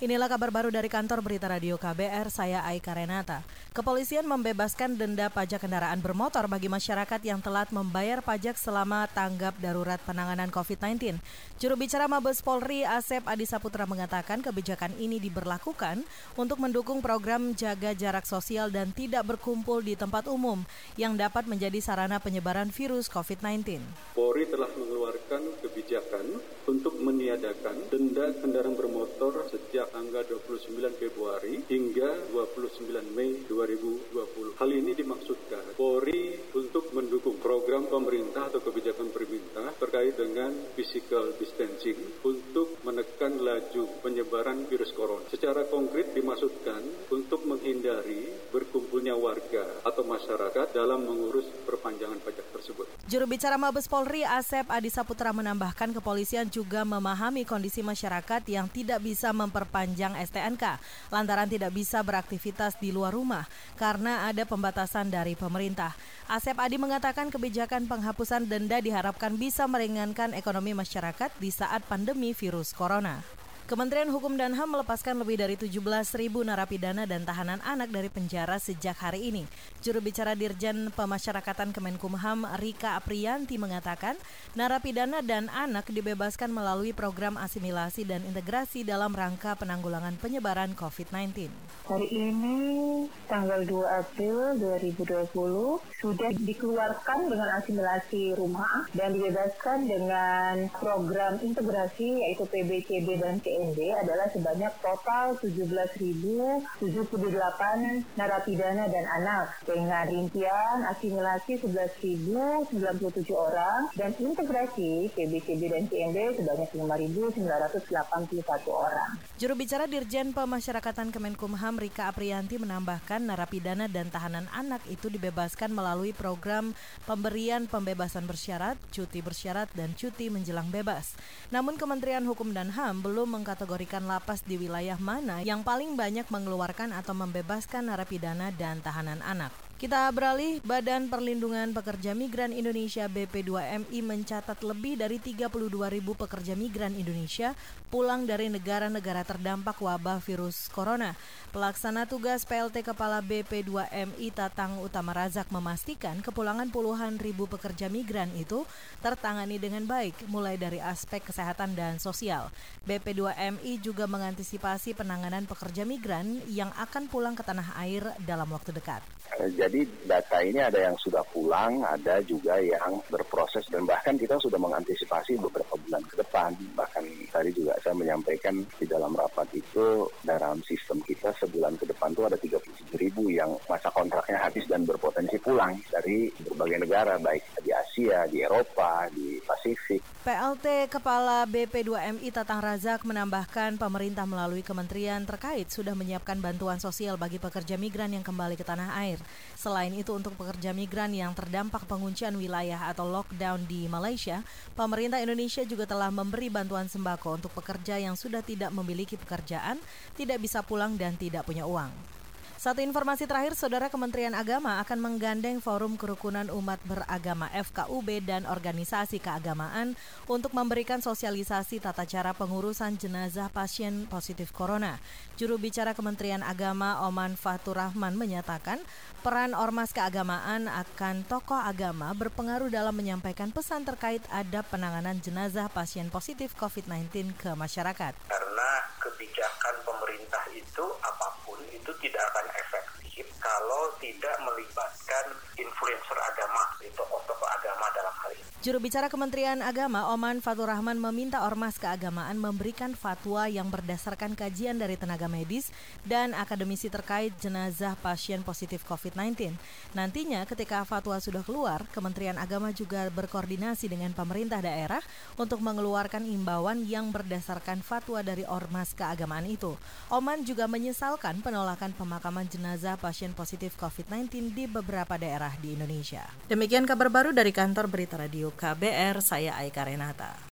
Inilah kabar baru dari kantor Berita Radio KBR, saya Aika Renata. Kepolisian membebaskan denda pajak kendaraan bermotor bagi masyarakat yang telat membayar pajak selama tanggap darurat penanganan COVID-19. Juru bicara Mabes Polri Asep Adi Saputra mengatakan kebijakan ini diberlakukan untuk mendukung program jaga jarak sosial dan tidak berkumpul di tempat umum yang dapat menjadi sarana penyebaran virus COVID-19. Polri telah mengeluarkan kebijakan untuk meniadakan denda kendaraan bermotor sejak tanggal 29 Februari hingga 29 Mei 2020. Hal ini dimaksudkan Polri untuk mendukung program pemerintah atau kebijakan pemerintah terkait dengan physical distancing untuk penyebaran virus corona. Secara konkret dimaksudkan untuk menghindari berkumpulnya warga atau masyarakat dalam mengurus perpanjangan pajak tersebut. Juru bicara Mabes Polri Asep Adi Saputra menambahkan kepolisian juga memahami kondisi masyarakat yang tidak bisa memperpanjang STNK lantaran tidak bisa beraktivitas di luar rumah karena ada pembatasan dari pemerintah. Asep Adi mengatakan kebijakan penghapusan denda diharapkan bisa meringankan ekonomi masyarakat di saat pandemi virus corona. Kementerian Hukum dan HAM melepaskan lebih dari 17 ribu narapidana dan tahanan anak dari penjara sejak hari ini. Juru bicara Dirjen Pemasyarakatan Kemenkumham Rika Aprianti mengatakan, narapidana dan anak dibebaskan melalui program asimilasi dan integrasi dalam rangka penanggulangan penyebaran COVID-19. Hari ini tanggal 2 April 2020 sudah dikeluarkan dengan asimilasi rumah dan dibebaskan dengan program integrasi yaitu PBCB dan CE BND adalah sebanyak total 17.078 narapidana dan anak dengan rincian asimilasi 11.097 orang dan integrasi PBCB dan CND sebanyak 5.981 orang. Juru bicara Dirjen Pemasyarakatan Kemenkumham Rika Aprianti menambahkan narapidana dan tahanan anak itu dibebaskan melalui program pemberian pembebasan bersyarat, cuti bersyarat, dan cuti menjelang bebas. Namun Kementerian Hukum dan HAM belum mengkategorikan mengkategorikan lapas di wilayah mana yang paling banyak mengeluarkan atau membebaskan narapidana dan tahanan anak. Kita beralih, Badan Perlindungan Pekerja Migran Indonesia BP2MI mencatat lebih dari 32 ribu pekerja migran Indonesia pulang dari negara-negara terdampak wabah virus corona. Pelaksana tugas PLT Kepala BP2MI Tatang Utama Razak memastikan kepulangan puluhan ribu pekerja migran itu tertangani dengan baik, mulai dari aspek kesehatan dan sosial. BP2MI juga mengantisipasi penanganan pekerja migran yang akan pulang ke tanah air dalam waktu dekat. Jadi data ini ada yang sudah pulang, ada juga yang berproses dan bahkan kita sudah mengantisipasi beberapa bulan ke depan. Bahkan tadi juga saya menyampaikan di dalam rapat itu dalam sistem kita sebulan ke depan itu ada 37 ribu yang masa kontraknya habis dan berpotensi pulang dari berbagai negara baik di Asia, di Eropa, di Pasifik. PLT Kepala BP2MI Tatang Razak menambahkan pemerintah melalui kementerian terkait sudah menyiapkan bantuan sosial bagi pekerja migran yang kembali ke tanah air. Selain itu untuk pekerja migran yang terdampak penguncian wilayah atau lockdown di Malaysia, pemerintah Indonesia juga telah memberi bantuan sembako untuk pekerja yang sudah tidak memiliki pekerjaan, tidak bisa pulang dan tidak punya uang. Satu informasi terakhir, Saudara Kementerian Agama akan menggandeng Forum Kerukunan Umat Beragama FKUB dan organisasi keagamaan untuk memberikan sosialisasi tata cara pengurusan jenazah pasien positif corona. Juru bicara Kementerian Agama Oman Fatur Rahman menyatakan peran ormas keagamaan akan tokoh agama berpengaruh dalam menyampaikan pesan terkait adab penanganan jenazah pasien positif COVID-19 ke masyarakat. Karena kebijakan pemerintah itu apa pun itu tidak akan efektif kalau tidak melibatkan influencer agama, itu tokoh agama dalam hal ini. Juru bicara Kementerian Agama Oman Fatur Rahman meminta ormas keagamaan memberikan fatwa yang berdasarkan kajian dari tenaga medis dan akademisi terkait jenazah pasien positif COVID-19. Nantinya ketika fatwa sudah keluar, Kementerian Agama juga berkoordinasi dengan pemerintah daerah untuk mengeluarkan imbauan yang berdasarkan fatwa dari ormas keagamaan itu. Oman juga menyesalkan penolakan pemakaman jenazah pasien positif COVID-19 di beberapa daerah di Indonesia. Demikian kabar baru dari kantor Berita Radio KBR, saya Aika Renata.